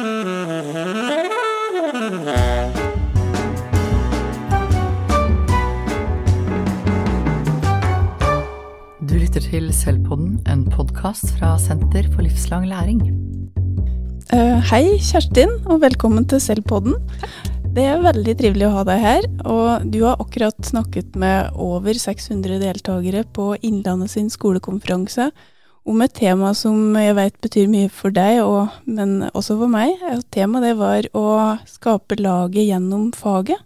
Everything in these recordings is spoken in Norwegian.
Du lytter til Selvpodden, en podkast fra Senter for livslang læring. Uh, hei, Kjerstin, og velkommen til Selvpodden. Det er veldig trivelig å ha deg her. Og du har akkurat snakket med over 600 deltakere på Innlandet sin skolekonferanse om et tema som jeg vet betyr mye for deg, og, men også for meg. Temaet det var å skape laget gjennom faget.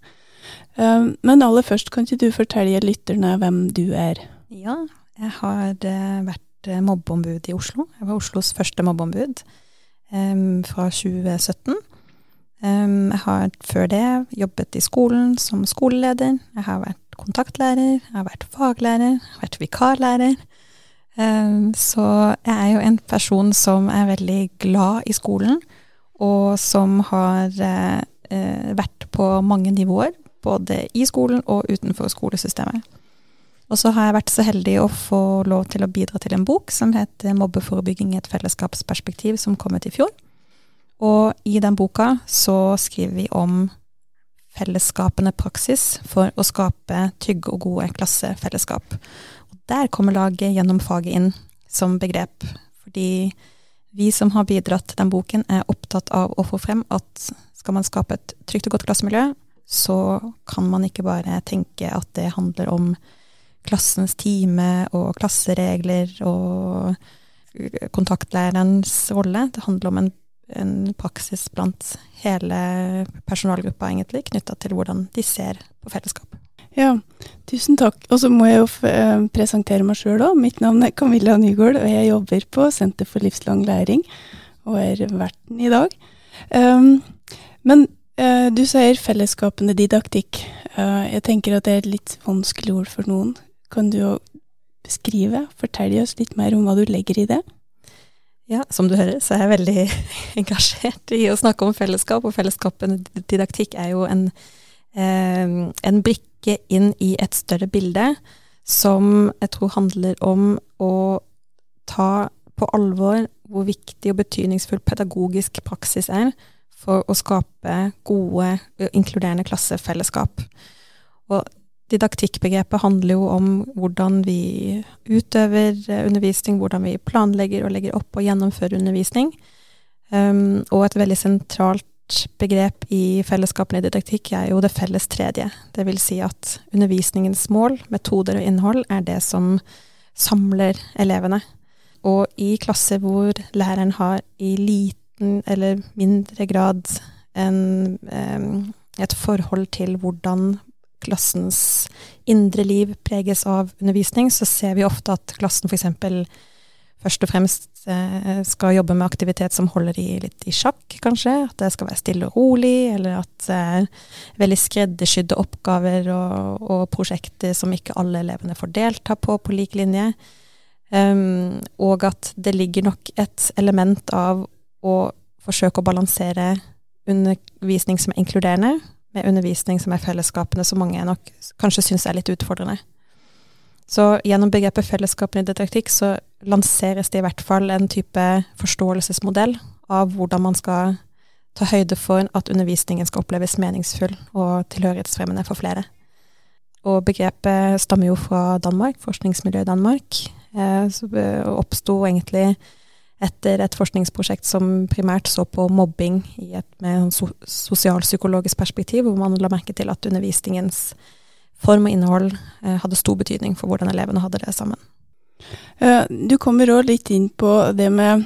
Uh, men aller først, kan ikke du fortelle lytterne hvem du er? Ja, jeg har uh, vært uh, mobbeombud i Oslo. Jeg var Oslos første mobbeombud um, fra 2017. Um, jeg har før det jobbet i skolen som skoleleder. Jeg har vært kontaktlærer, jeg har vært faglærer, jeg har vært vikarlærer. Ehm, så jeg er jo en person som er veldig glad i skolen, og som har eh, eh, vært på mange nivåer, både i skolen og utenfor skolesystemet. Og så har jeg vært så heldig å få lov til å bidra til en bok som heter 'Mobbeforebygging i et fellesskapsperspektiv', som kom ut i fjor. Og i den boka så skriver vi om fellesskapende praksis for å skape trygge og gode klassefellesskap der kommer laget gjennom faget inn som begrep. Fordi vi som har bidratt til den boken, er opptatt av å få frem at skal man skape et trygt og godt klassemiljø, så kan man ikke bare tenke at det handler om klassens time og klasseregler og kontaktlærerens rolle. Det handler om en, en praksis blant hele personalgruppa, egentlig, knytta til hvordan de ser på fellesskap. Ja, tusen takk. Og så må jeg jo eh, presentere meg sjøl òg. Mitt navn er Camilla Nygaard, og jeg jobber på Senter for livslang læring og er verten i dag. Um, men uh, du sier fellesskapende didaktikk. Uh, jeg tenker at det er et litt vanskelig ord for noen. Kan du jo beskrive, fortelle oss litt mer om hva du legger i det? Ja, som du hører, så er jeg veldig engasjert i å snakke om fellesskap, og fellesskapende didaktikk er jo en, en brikke inn i et større bilde som jeg tror handler om å ta på alvor hvor viktig og betydningsfull pedagogisk praksis er for å skape gode, inkluderende klassefellesskap. Og didaktikkbegrepet handler jo om hvordan vi utøver undervisning, hvordan vi planlegger og legger opp og gjennomfører undervisning. Um, og et veldig sentralt begrep i fellesskapene i didaktikk er jo det felles tredje. Det vil si at undervisningens mål, metoder og innhold er det som samler elevene. Og i klasser hvor læreren har i liten eller mindre grad en, et forhold til hvordan klassens indre liv preges av undervisning, så ser vi ofte at klassen f.eks først og fremst eh, skal jobbe med aktivitet som holder de litt i sjakk, kanskje. At det skal være stille og rolig, eller at eh, veldig skreddersydde oppgaver og, og, prosjekter som ikke alle elevene får delta på på lik linje. Um, og at det ligger nok et element av å forsøke å balansere undervisning som er inkluderende, med undervisning som er fellesskapende, som mange nok kanskje syns er litt utfordrende. Så gjennom begrepet fellesskapene i didaktikk så lanseres det i hvert fall en type forståelsesmodell av hvordan man skal ta høyde for at undervisningen skal oppleves meningsfull og tilhørighetsfremmende for flere. Og begrepet stammer jo fra Danmark, forskningsmiljøet i Danmark. Eh, så oppsto egentlig etter et forskningsprosjekt som primært så på mobbing i et med en sosialpsykologisk perspektiv, hvor man la merke til at undervisningens form og innhold eh, hadde stor betydning for hvordan elevene hadde det sammen. Du kommer òg litt inn på det med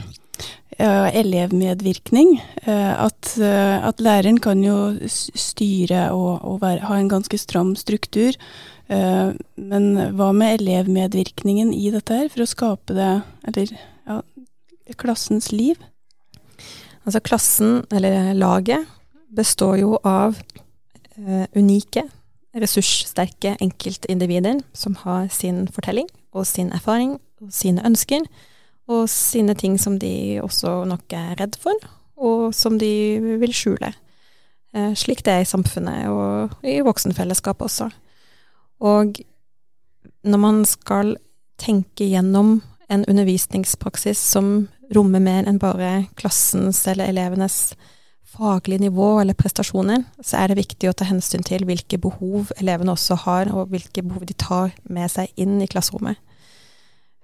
uh, elevmedvirkning. At, at, læreren kan jo styre og, og være, ha en ganske stram struktur. men hva med elevmedvirkningen i dette her, for å skape det, eller ja, klassens liv? Altså klassen, eller laget, består jo av unike ressurssterke enkeltindivider som har sin fortelling og sin erfaring og sine ønsker, og sine ting som de også nok er redd for, og som de vil skjule. Eh, slik det er i samfunnet og i voksenfellesskapet også. Og når man skal tenke gjennom en undervisningspraksis som rommer mer enn bare klassens eller elevenes faglig nivå eller prestasjoner, så er det viktig å ta hensyn til hvilke behov elevene også har, og hvilke behov de tar med seg inn i klasserommet.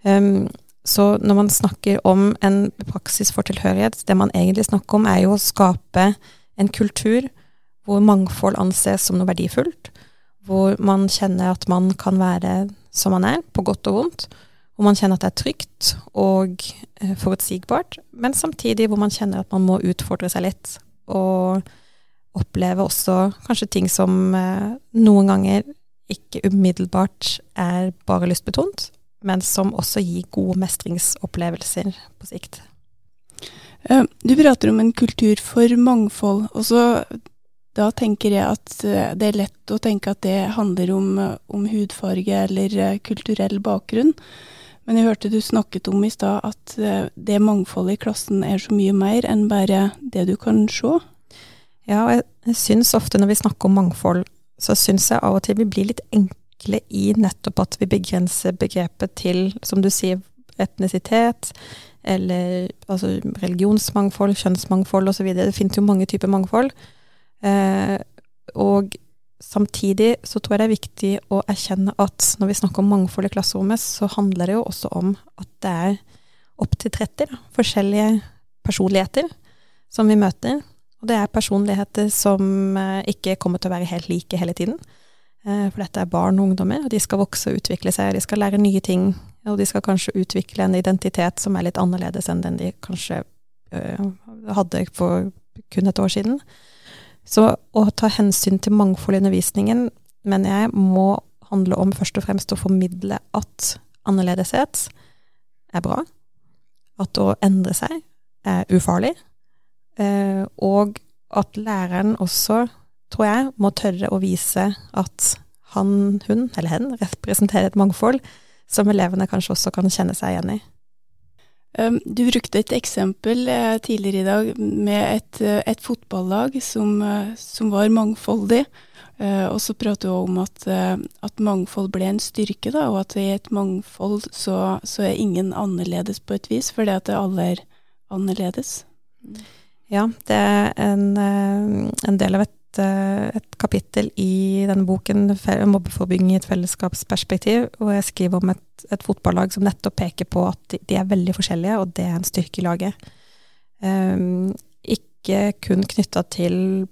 Um, så når man snakker om en praksis for tilhørighet, det man egentlig snakker om, er jo å skape en kultur hvor mangfold anses som noe verdifullt, hvor man kjenner at man kan være som man er, på godt og vondt, hvor man kjenner at det er trygt og eh, forutsigbart, men samtidig hvor man kjenner at man må utfordre seg litt, og oppleve også kanskje ting som eh, noen ganger ikke umiddelbart er bare lystbetont, men som også gir gode mestringsopplevelser på sikt. Eh, du prater om en kultur for mangfold, og så da tenker jeg at det er lett å tenke at det handler om, om hudfarge eller kulturell bakgrunn. Men jeg hørte du snakket om i stad at eh, det mangfoldet i klassen er så mye mer enn bare det du kan se. Ja, og jeg, jeg syns ofte når vi snakker om mangfold, så syns jeg av og til vi blir litt enkle i nettopp at vi begrenser begrepet til, som du sier, etnisitet, eller altså religionsmangfold, kjønnsmangfold osv. Det finnes jo mange typer mangfold. Eh, og Samtidig så tror jeg det er viktig å erkjenne at når vi snakker om mangfold i klasserommet, så handler det jo også om at det er opptil 30 da, forskjellige personligheter som vi møter. Og det er personligheter som eh, ikke kommer til å være helt like hele tiden. Eh, for dette er barn og ungdommer, og de skal vokse og utvikle seg. De skal lære nye ting, og de skal kanskje utvikle en identitet som er litt annerledes enn den de kanskje øh, hadde for kun et år siden. Så å ta hensyn til mangfold i undervisningen mener jeg må handle om først og fremst å formidle at annerledeshet er bra, at å endre seg er ufarlig, eh, og at læreren også, tror jeg, må tørre å vise at han, hun eller hen representerer et mangfold som elevene kanskje også kan kjenne seg igjen i. Du brukte et eksempel eh, tidligere i dag med et, eh, et fotballag som, eh, som, var mangfoldig. Og så prater du om at, at, mangfold ble en styrke, da, og at i et mangfold så, så, er ingen annerledes på et vis, fordi at alle er annerledes. Ja, det er en, en del av et et, kapittel i denne boken, 'Mobbeforebygging i et fellesskapsperspektiv', hvor jeg skriver om et, et, fotballag som nettopp peker på at de, de, er veldig forskjellige, og det er en styrke i laget. Um, ikke kun knytta til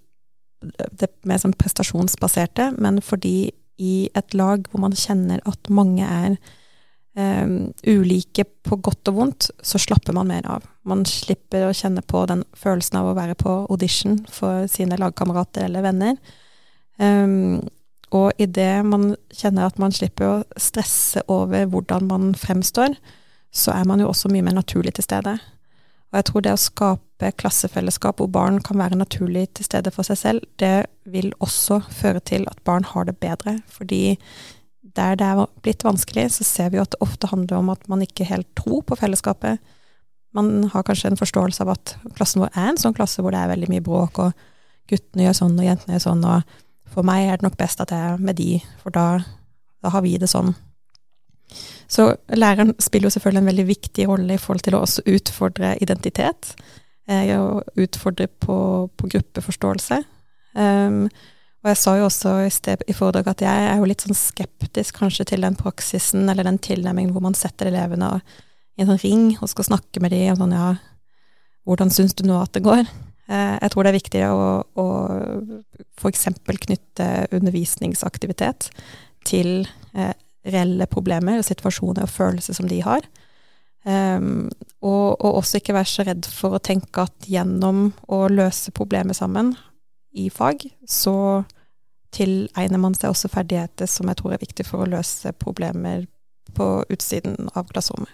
det mer sånn prestasjonsbaserte, men fordi i et lag hvor man kjenner at mange er um, ulike på godt og vondt, så slapper man mer av. Man slipper å kjenne på den følelsen av å være på audition for sine lagkamerater eller venner. Um, og idet man kjenner at man slipper å stresse over hvordan man fremstår, så er man jo også mye mer naturlig til stede. Og jeg tror det å skape klassefellesskap hvor barn kan være naturlig til stede for seg selv, det vil også føre til at barn har det bedre. Fordi der det er blitt vanskelig, så ser vi jo at det ofte handler om at man ikke helt tror på fellesskapet. Man har kanskje en forståelse av at klassen vår er en sånn klasse hvor det er veldig mye bråk, og guttene gjør sånn, og jentene gjør sånn, og for meg er det nok best at jeg er med de, for da, da har vi det sånn. Så læreren spiller jo selvfølgelig en veldig viktig rolle i forhold til å også utfordre identitet, eh, og utfordre på, på gruppeforståelse. Um, og jeg sa jo også i, sted, i foredrag at jeg er jo litt sånn skeptisk kanskje til den praksisen eller den tilnærmingen hvor man setter elevene i en sånn ring og skal snakke med dem om sånn ja, hvordan syns du nå at det går? Eh, jeg tror det er viktig å, å f.eks. knytte undervisningsaktivitet til eh, reelle problemer og situasjoner og følelser som de har. Um, og, og, også ikke være så redd for å tenke at gjennom å løse problemet sammen, i fag, så tilegner man seg også ferdigheter som jeg tror er viktig for å løse problemer på utsiden av klasserommet.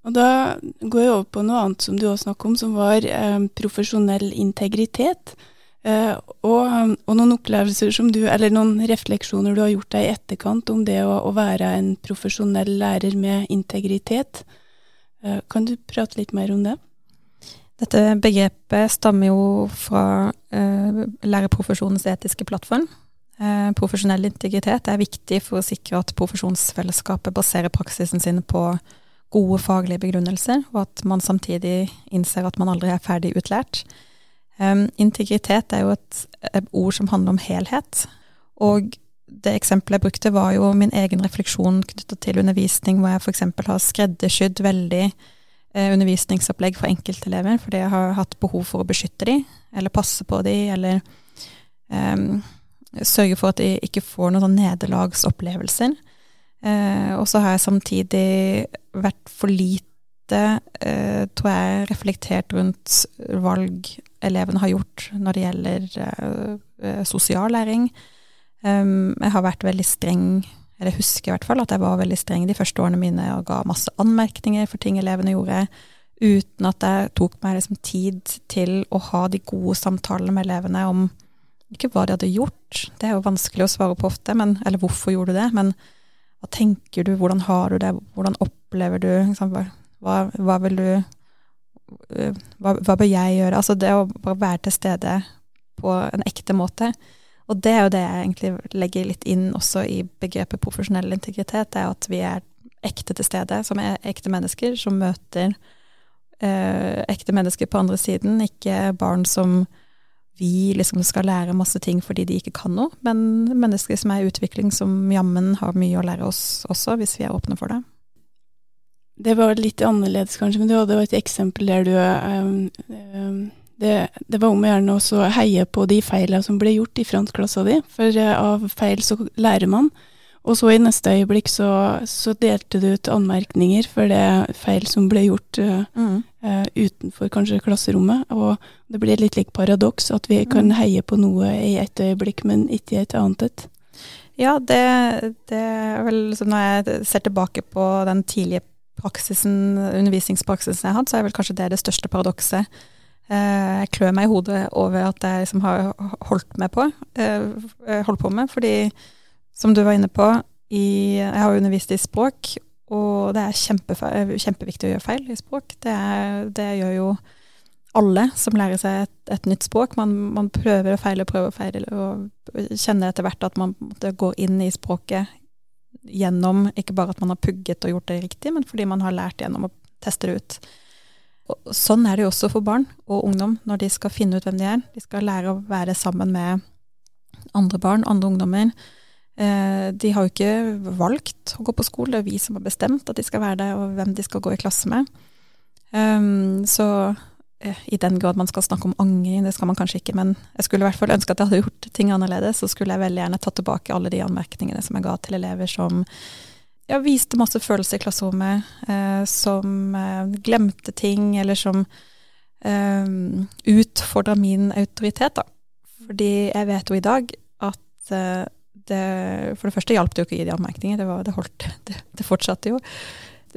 Og da går jeg over på noe annet som du også snakket om, som var eh, profesjonell integritet. Eh, og, og, noen opplevelser som du, eller noen refleksjoner du har gjort deg i etterkant om det å, å være en profesjonell lærer med integritet. Eh, kan du prate litt mer om det? Dette begrepet stammer jo fra eh, lærerprofesjonens etiske plattform. Eh, profesjonell integritet er viktig for å sikre at profesjonsfellesskapet baserer praksisen sin på gode faglige begrunnelser, og at man samtidig innser at man aldri er ferdig utlært. Eh, integritet er jo et, et, ord som handler om helhet. Og det eksempelet jeg brukte, var jo min egen refleksjon knytta til undervisning, hvor jeg f.eks. har skreddersydd veldig undervisningsopplegg for enkeltelever fordi jeg har hatt behov for å beskytte dem, eller passe på dem, eller um, sørge for at de ikke får noen sånn nederlagsopplevelser. Eh, og så har jeg samtidig vært for lite eh, tror jeg, reflektert rundt valg elevene har gjort når det gjelder eh, eh, sosial læring. Um, jeg har vært veldig streng, eller husker i hvert fall at jeg var veldig streng de første årene mine og ga masse anmerkninger for ting elevene gjorde, uten at jeg tok meg liksom tid til å ha de gode samtalene med elevene om ikke hva de hadde gjort, det er jo vanskelig å svare på ofte, men, eller hvorfor gjorde du det, men hva tenker du, hvordan har du det, hvordan opplever du? Liksom, hva, hva, vil du eh, hva, hva, bør jeg gjøre? Altså det å bare være til stede på en ekte måte. Og det er jo det jeg egentlig legger litt inn også i begrepet profesjonell integritet, det er at vi er ekte til stede, som er ekte mennesker, som møter eh, ekte mennesker på andre siden, ikke barn som vi liksom skal lære masse ting fordi de ikke kan noe, men mennesker som er i utvikling, som jammen har mye å lære oss også, hvis vi er åpne for det. Det var litt annerledes, kanskje, men du hadde et eksempel der du um, um, det, det, var om å gjøre å heie på de feilene som ble gjort i frontklassa di, for uh, av feil så lærer man. Og så i neste øyeblikk så, så, delte du ut anmerkninger for det feil som ble gjort uh, mm. uh, utenfor kanskje klasserommet. Og det blir litt lik paradoks at vi kan mm. heie på noe i et øyeblikk, men ikke i et annet et. Ja, det, det er vel liksom når jeg ser tilbake på den tidlige praksisen, undervisningspraksisen jeg hadde, så er vel kanskje det det største paradokset. Eh, jeg klør meg i hodet over at jeg liksom har holdt på, eh, holdt på med. Fordi, som du var inne på, i, jeg har undervist i språk, og det er kjempe, kjempeviktig å gjøre feil i språk. Det, er, det, gjør jo alle som lærer seg et, et nytt språk. Man, man, prøver å feile og prøver og feiler, og kjenner etter hvert at man går inn i språket gjennom ikke bare at man har pugget og gjort det riktig, men fordi man har lært gjennom å teste det ut. Og sånn er det jo også for barn og ungdom når de skal finne ut hvem de er. De skal lære å være sammen med andre barn, andre ungdommer. Eh, de har jo ikke valgt å gå på skole, det er vi som har bestemt at de skal være der, og hvem de skal gå i klasse med. Um, så Eh, i den grad man skal snakke om angring, det skal man kanskje ikke, men jeg skulle i hvert fall ønske at jeg hadde gjort ting annerledes, så skulle jeg veldig gjerne tatt tilbake alle de anmerkningene som jeg ga til elever som ja, viste masse følelser i klasserommet, eh, som eh, glemte ting, eller som eh, utfordra min autoritet, da. Fordi jeg vet jo i dag at eh, det For det første hjalp det jo ikke å gi de anmerkninger, det, det holdt, det, det fortsatte jo.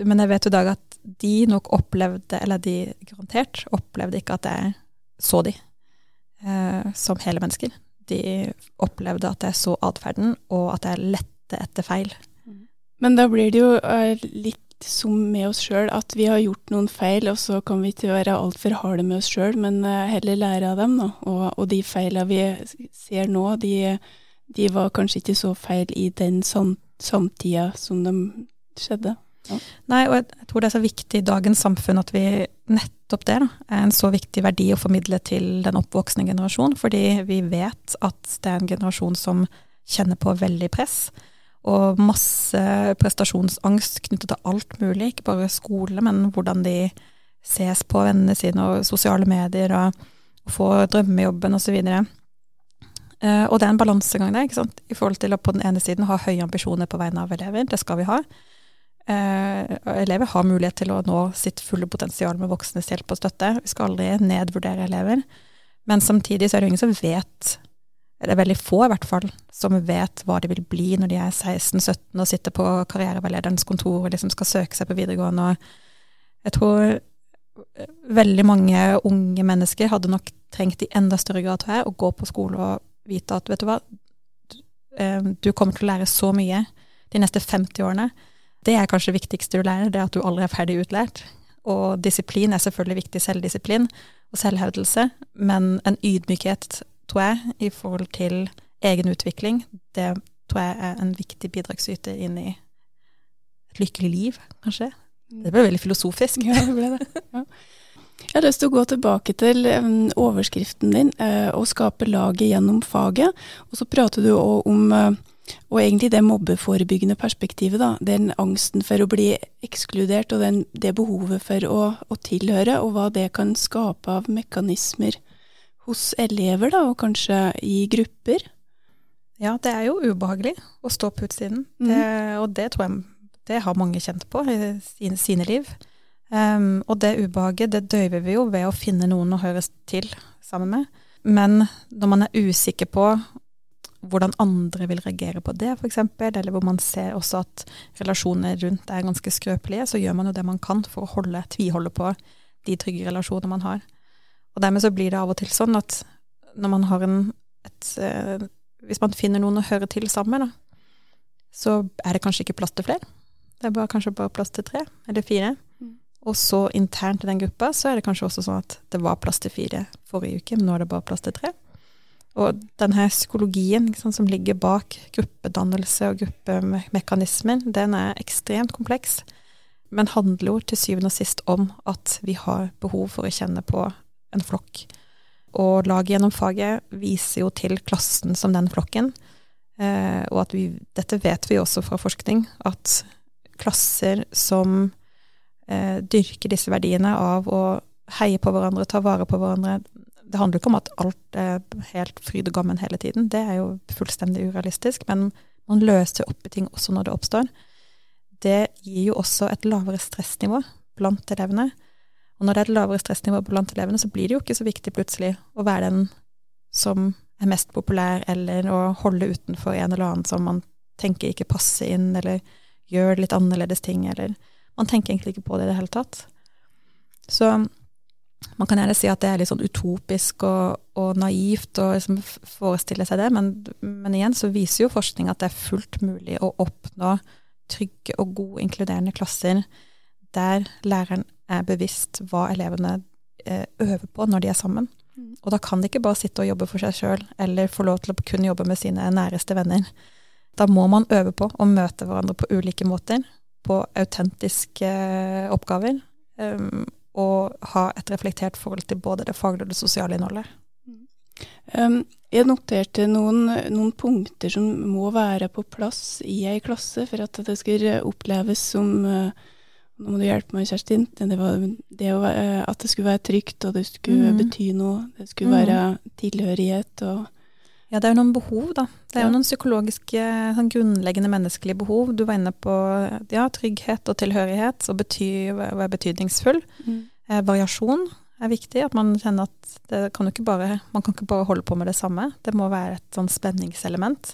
Men jeg vet jo i dag at de nok opplevde, eller de garantert opplevde ikke at jeg så de eh, som hele mennesker. De opplevde at jeg så atferden, og at jeg lette etter feil. Men da blir det jo uh, litt som med oss sjøl, at vi har gjort noen feil, og så kan vi ikke være altfor harde med oss sjøl, men uh, heller lære av dem. Da. Og, og de feilene vi ser nå, de, de, var kanskje ikke så feil i den samtida som de skjedde. Ja. Nei, og jeg tror det er så viktig i dagens samfunn at vi nettopp det da, er en så viktig verdi å formidle til den oppvoksende generasjon, fordi vi vet at det er en generasjon som kjenner på veldig press. Og masse prestasjonsangst knyttet til alt mulig, ikke bare skole, men hvordan de ses på vennene sine og sosiale medier, og, og få drømmejobben osv. Uh, eh, og det er en balansegang der, ikke sant? i forhold til å på den ene siden ha høye ambisjoner på vegne av elever, det skal vi ha. Uh, elever har mulighet til å nå sitt fulle potensial med voksnes hjelp og støtte. Vi skal aldri nedvurdere elever. Men samtidig så er det ingen som vet, eller veldig få i hvert fall, som vet hva de vil bli når de er 16-17 og sitter på karriereveilederens kontor og liksom skal søke seg på videregående. Og jeg tror eh, veldig mange unge mennesker hadde nok trengt i enda større grad her, å gå på skole og vite at vet du hva, eh, du kommer til å lære så mye de neste 50 årene det er kanskje det viktigste du lærer, det er at du aldri er ferdig utlært. Og disiplin er selvfølgelig viktig, selvdisiplin og selvhevdelse, men en ydmykhet, tror jeg, i forhold til egen utvikling, det tror jeg er en viktig bidragsyter inn i et lykkelig liv, kanskje. Det ble veldig filosofisk. Ja, det ble det. Ja. Jeg har lyst til å gå tilbake til um, overskriften din, å skape laget gjennom faget. Og så prater du òg om uh, og egentlig det mobbeforebyggende perspektivet, da. Den angsten for å bli ekskludert, og den, det behovet for å, å, tilhøre, og hva det kan skape av mekanismer hos elever, da, og kanskje i grupper. Ja, det er jo ubehagelig å stå på utsiden, mm. det, og det tror jeg det har mange kjent på i sine, sine liv. Um, og det ubehaget, det døyver vi jo ved å finne noen å høres til sammen med. Men når man er usikker på hvordan andre vil reagere på det, f.eks., eller hvor man ser også at relasjoner rundt er ganske skrøpelige, så gjør man jo det man kan for å holde, tviholde på de trygge relasjonene man har. Og dermed så blir det av og til sånn at når man har en et, eh, Hvis man finner noen å høre til sammen da, så er det kanskje ikke plass til flere. Det er bare, kanskje bare plass til tre eller fire. Mm. Og så internt i den gruppa så er det kanskje også sånn at det var plass til fire forrige uke, men nå er det bare plass til tre. Og denne psykologien sant, som ligger bak gruppedannelse og gruppemekanismer, den er ekstremt kompleks, men handler jo til syvende og sist om at vi har behov for å kjenne på en flokk. Og laget gjennom faget viser jo til klassen som den flokken, eh, og at vi, dette vet vi også fra forskning, at klasser som eh, dyrker disse verdiene av å heie på hverandre, ta vare på hverandre, det handler ikke om at alt er helt fryd og gammen hele tiden, det er jo fullstendig urealistisk, men man løser opp i ting også når det oppstår. Det gir jo også et lavere stressnivå blant elevene. Og når det er et lavere stressnivå blant elevene, så blir det jo ikke så viktig plutselig å være den som er mest populær, eller å holde utenfor en eller annen som man tenker ikke passer inn, eller gjør litt annerledes ting, eller Man tenker egentlig ikke på det i det hele tatt. Så man kan gjerne si at det er litt sånn utopisk og, og naivt å liksom forestille seg det, men, men, igjen så viser jo forskning at det er fullt mulig å oppnå trygge og gode inkluderende klasser der læreren er bevisst hva elevene eh, øver på når de er sammen. Mm. Og da kan de ikke bare sitte og jobbe for seg sjøl, eller få lov til å kun jobbe med sine næreste venner. Da må man øve på å møte hverandre på ulike måter, på autentiske eh, oppgaver. Um, og ha et reflektert forhold til både det faglige og det sosiale innholdet. Um, jeg noterte noen, noen, punkter som må være på plass i ei klasse for at det skal oppleves som uh, Nå må du hjelpe meg, Kjerstin. Det var det uh, at det skulle være trygt, og det skulle mm. bety noe. Det skulle mm. være tilhørighet og ja, det er jo noen behov, da. Det er jo noen psykologiske, sånn grunnleggende menneskelige behov. Du var inne på ja, trygghet og tilhørighet, og å være betydningsfull. Mm. Eh, variasjon er viktig. At man kjenner at det kan ikke bare, man kan ikke bare holde på med det samme. Det må være et sånn spenningselement.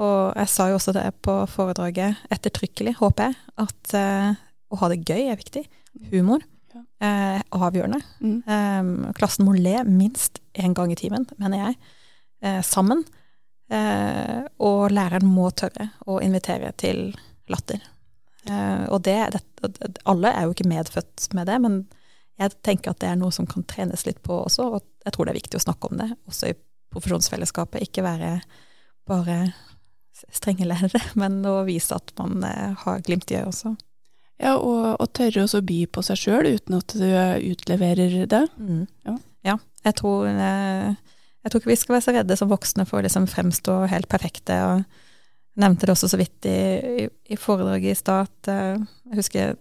Og jeg sa jo også det på foredraget ettertrykkelig, håper jeg, at eh, å ha det gøy er viktig. Humor er eh, avgjørende. Mm. Eh, klassen må le minst én gang i timen, mener jeg eh, sammen. Eh, og læreren må tørre å invitere til latter. Eh, og det, det, alle er jo ikke medfødt med det, men jeg tenker at det er noe som kan trenes litt på også, og jeg tror det er viktig å snakke om det, også i profesjonsfellesskapet. Ikke være bare strenge lærere, men å vise at man eh, har glimt i øyet også. Ja, og, og tørre å by på seg sjøl uten at du utleverer det. Mm. Ja. ja. jeg tror eh, jeg tror ikke vi skal være så redde som voksne for å liksom fremstå helt perfekte. og nevnte det også så vidt i, i, i foredraget i stad. Eh, jeg husker jeg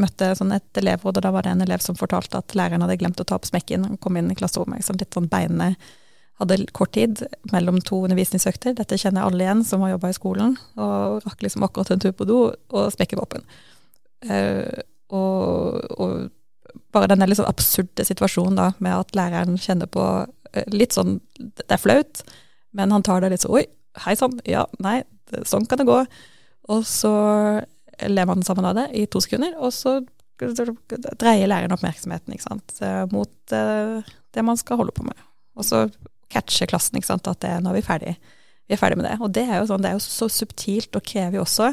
møtte sånn et elevråd, og da var det en elev som fortalte at læreren hadde glemt å ta opp smekken. Han kom inn i klasserommet sånn litt sånn beinene hadde kort tid mellom to undervisningsøkter. Dette kjenner alle igjen som har jobba i skolen, og rakk liksom akkurat en tur på do, og smekken var åpen. Uh, og, og, bare denne litt sånn absurde situasjonen da, med at læreren kjenner på Eh, litt sånn Det er flaut, men han tar det litt sånn Oi, hei sann, ja, nei, sånn kan det gå. Og så ler man sammen av det i to sekunder, og så dreier læreren oppmerksomheten ikke sant, eh, mot eh, det man skal holde på med. Og så catcher klassen ikke sant, at det, nå er vi ferdig. Vi er ferdig med det. Og det er jo, sånn, det er jo så subtilt og krever jo også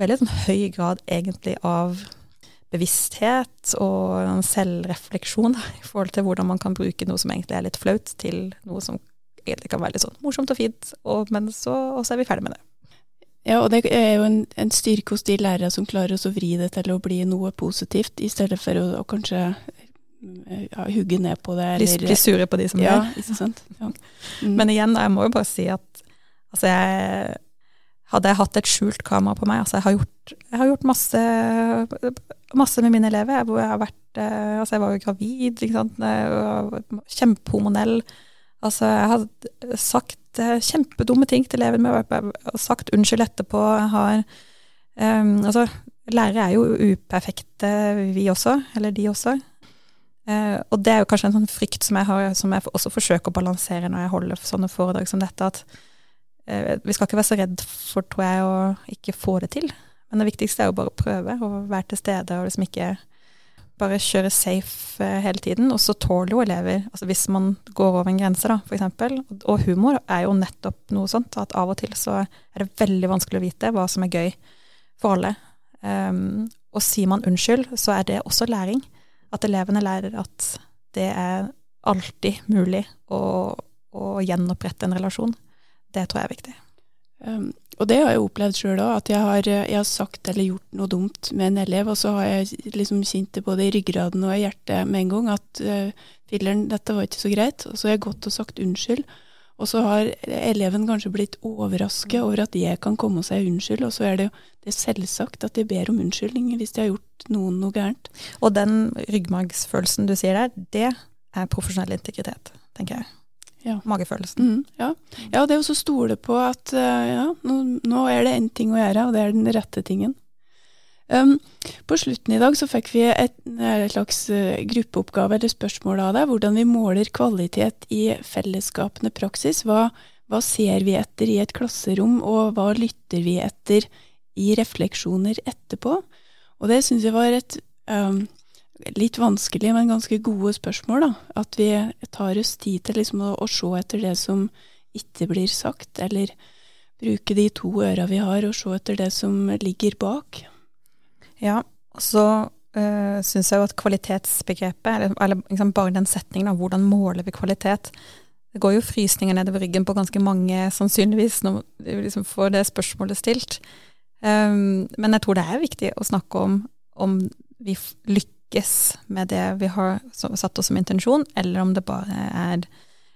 veldig sånn høy grad egentlig av bevissthet og selvrefleksjon selvrefleksjon i forhold til hvordan man kan bruke noe som egentlig er litt flaut, til noe som egentlig kan være litt sånn morsomt og fint, og, men så og så er vi ferdig med det. Ja, og det er jo en, en styrke hos de lærere som klarer å vri det til å bli noe positivt, i stedet for å, å kanskje ja, hugge ned på det. Bli, bli sure på de som ja, er. ikke sant. Ja. Mm. Men igjen, jeg må jo bare si at altså jeg hadde jeg hatt et skjult kamera på meg altså Jeg har gjort, jeg har gjort masse, masse med mine elever. Hvor jeg har vært eh, Altså, jeg var jo gravid, ikke sant. Jeg var Kjempehormonell. Altså, jeg har sagt eh, kjempedumme ting til eleven min, har sagt unnskyld etterpå. Jeg har um, Altså, lærere er jo uperfekte, vi også. Eller de også. Uh, og det er jo kanskje en sånn frykt som jeg har, som jeg også forsøker å balansere når jeg holder sånne foredrag som dette, at vi skal ikke være så redd for, tror jeg, å ikke få det til. Men det viktigste er jo bare å prøve å være til stede og liksom ikke bare kjøre safe uh, hele tiden. Og så tåler jo elever, altså hvis man går over en grense, da, f.eks. Og humor er jo nettopp noe sånt, at av og til så er det veldig vanskelig å vite hva som er gøy for alle. Um, og sier man unnskyld, så er det også læring. At elevene lærer at det er alltid mulig å, å gjenopprette en relasjon. Det tror jeg er viktig. Um, og det har jeg opplevd sjøl òg, at jeg har, jeg har, sagt eller gjort noe dumt med en elev, og så har jeg liksom kjent det både i ryggraden og i hjertet med en gang at uh, filler'n, dette var ikke så greit. Og så har jeg gått og sagt unnskyld. Og så har eleven kanskje blitt overrasket over at jeg kan komme og si unnskyld, og så er det jo det er selvsagt at de ber om unnskyldning hvis de har gjort noen noe gærent. Og den ryggmargsfølelsen du sier der, det er profesjonell integritet, tenker jeg. Ja. Magefølelsen. Mm, ja. ja. det å stole på at ja, nå, nå er det én ting å gjøre, og det er den rette tingen. Um, på slutten i dag så fikk vi et, et slags uh, gruppeoppgave eller spørsmål av deg. Hvordan vi måler kvalitet i fellesskapende praksis. Hva, hva, ser vi etter i et klasserom, og hva lytter vi etter i refleksjoner etterpå? Og det syns jeg var et um, litt vanskelig, men ganske gode spørsmål. da. At vi tar oss tid til liksom å, å se etter det som ikke blir sagt, eller bruke de to øra vi har, og se etter det som ligger bak. Ja, så øh, syns jeg jo at kvalitetsbegrepet, eller, eller liksom bare den setningen av hvordan måler vi kvalitet, det går jo frysninger nedover ryggen på ganske mange, sannsynligvis, når vi liksom får det spørsmålet stilt. Um, men jeg tror det er viktig å snakke om om vi lykkes med det vi har satt oss som intensjon, eller om det bare er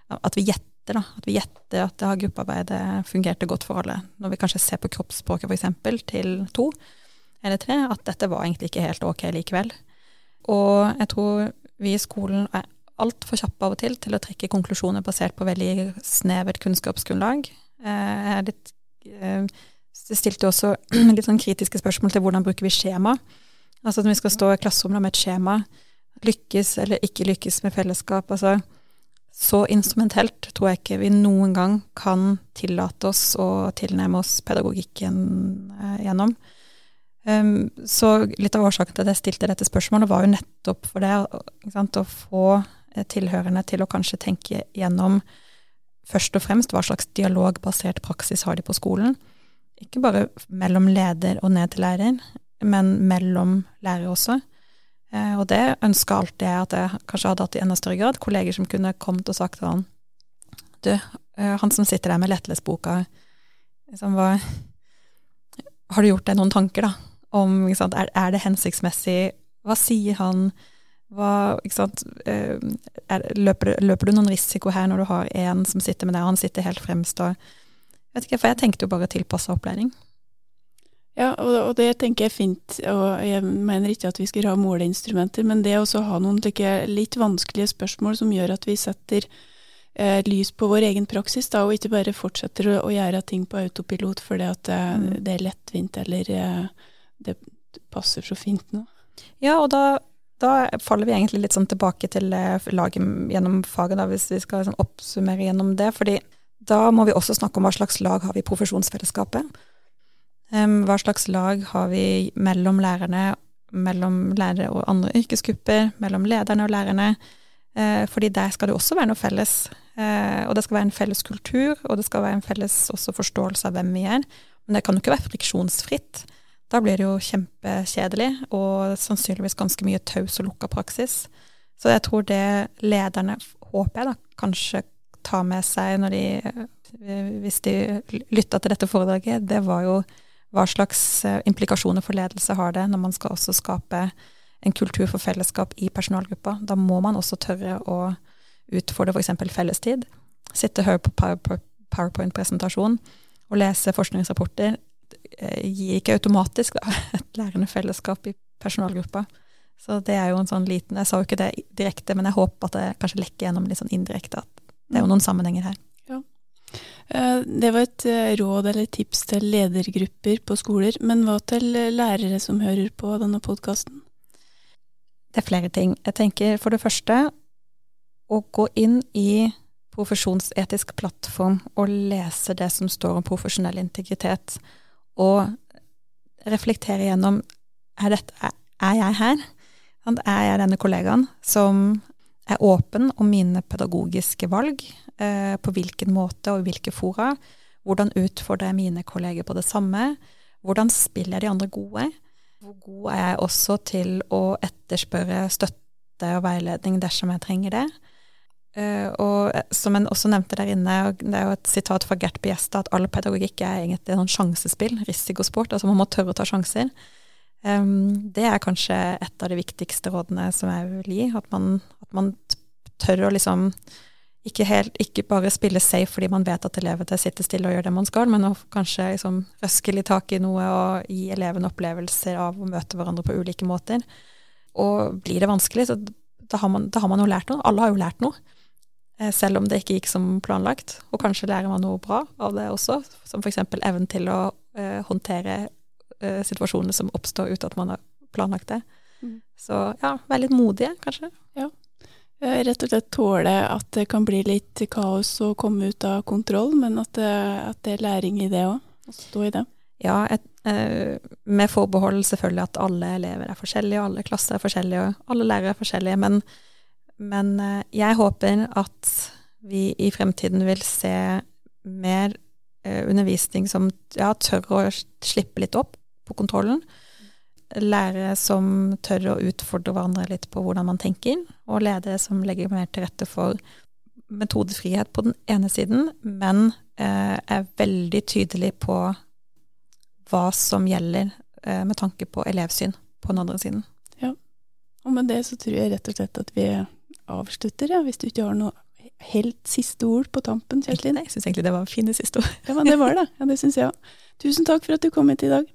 at vi gjetter, da. At vi gjetter at det har gruppearbeidet fungerte godt for alle. Når vi kanskje ser på kroppsspråket f.eks. til to, eller tre, at dette var egentlig ikke helt ok likevel. Og jeg tror vi i skolen er altfor kjappe av og til til å trekke konklusjoner basert på veldig snevert kunnskapsgrunnlag. Eh, jeg er litt eh, stilte også litt sånn kritiske spørsmål til hvordan bruker vi skjema. Altså når vi skal stå i klasserommet med et skjema, lykkes eller ikke lykkes med fellesskap. altså så instrumentelt tror jeg ikke vi noen gang kan tillate oss å tilnærme oss pedagogikken eh, gjennom. Um, så litt av årsaken til at jeg stilte dette spørsmålet, var jo nettopp for det sant, å få eh, tilhørende til å kanskje tenke gjennom først og fremst hva slags dialogbasert praksis har de på skolen. Ikke bare mellom leder og ned til lærer, men mellom lærere også. Eh, og det ønska alltid jeg at jeg kanskje hadde hatt i enda større grad. Kolleger som kunne kommet og sagt til han Du, eh, han som sitter der med lettlesboka, liksom, hva Har du gjort deg noen tanker, da? om er, er, det hensiktsmessig, hva sier han, hva, sant, er, løper, løper, du noen risiko her når du har en som sitter med deg, og han sitter helt fremst og vet ikke, For jeg tenkte jo bare tilpassa opplæring. Ja, og, og, det tenker jeg er fint, og jeg mener ikke at vi skal ha måleinstrumenter, men det å ha noen jeg, litt vanskelige spørsmål som gjør at vi setter eh, lys på vår egen praksis, da, og ikke bare fortsetter å, å gjøre ting på autopilot fordi at det, mm. det er lettvint eller eh, det passer så fint nå. Ja, og da, da faller vi egentlig litt sånn tilbake til eh, laget gjennom faget, da, hvis vi skal sånn oppsummere gjennom det. fordi da må vi også snakke om hva slags lag har vi i profesjonsfellesskapet. Hva slags lag har vi mellom lærerne, mellom lærere og andre yrkesgrupper, mellom lederne og lærerne. Uh, fordi der skal det også være noe felles. Uh, og det skal være en felles kultur, og det skal være en felles forståelse av hvem vi er. Men det kan jo ikke være friksjonsfritt. Da blir det jo kjempekjedelig, og sannsynligvis ganske mye taus og lukka praksis. Så jeg tror det lederne, håper jeg da, kanskje tar med seg når de, hvis de lytta til dette foredraget, det var jo hva slags eh, implikasjoner for ledelse har det når man skal også skape en kultur for fellesskap i personalgruppa. Da må man også tørre å utfordre f.eks. fellestid. Sitte og høre på PowerPoint-presentasjon og lese forskningsrapporter eh, gir ikke automatisk da, et lærende fellesskap i personalgruppa. Så det er jo en sånn liten Jeg sa jo ikke det direkte, men jeg håper at det kanskje lekker gjennom litt sånn indirekte at det er jo noen sammenhenger her. Eh, det var et eh, råd eller tips til ledergrupper på skoler, men hva til lærere som hører på denne podkasten? Det er flere ting. Jeg tenker for det første å gå inn i profesjonsetisk plattform og lese det som står om profesjonell integritet, og reflektere gjennom er, dette, er jeg her? Er jeg denne kollegaen som er åpen om mine pedagogiske valg, eh, på hvilken måte og i hvilke fora? Hvordan utfordrer jeg mine kolleger på det samme? Hvordan spiller jeg de andre gode? Hvor god er jeg også til å etterspørre støtte og veiledning dersom jeg trenger det? Uh, og eh, som en også nevnte der inne, det er jo et sitat fra Gert Biesta, at all pedagogikk er egentlig noen sjansespill, risikosport. Altså man må tørre å ta sjanser. Um, det er kanskje et av de viktigste rådene som jeg vil gi. At man, at man tør å liksom ikke, helt, ikke, bare spille safe fordi man vet at elevene sitter stille og gjør det man skal, men å kanskje liksom røske litt tak i noe og gi elevene opplevelser av å møte hverandre på ulike måter. Og blir det vanskelig, så da har man, da har man jo lært noe. Alle har jo lært noe. Eh, selv om det ikke gikk som planlagt. Og kanskje lærer man noe bra av det også, som f.eks. evnen til å uh, håndtere uh, situasjoner som oppstår uten at man har planlagt det. Mm. Så ja, være litt modige, kanskje. Ja. Rett og slett tåle at det kan bli litt kaos og komme ut av kontroll, men at det, at det er læring i det òg. Å stå i det. Ja, et, eh, med forbehold selvfølgelig at alle elever er forskjellige, alle klasser er forskjellige, og alle lærere er forskjellige. Men, men eh, jeg håper at vi i fremtiden vil se mer eh, undervisning som ja, tør å slippe litt opp på kontrollen lærere som tør å utfordre hverandre litt på hvordan man tenker, og ledere som legger mer til rette for metodefrihet på den ene siden, men eh, er veldig tydelig på hva som gjelder eh, med tanke på elevsyn på den andre siden. Ja, og med det så tror jeg rett og slett at vi avslutter, ja, hvis du ikke har noe helt siste ord på tampen, Kjerstin. Jeg syns egentlig det var fine siste ord. ja, men det var det. Ja, det syns jeg òg. Tusen takk for at du kom hit i dag.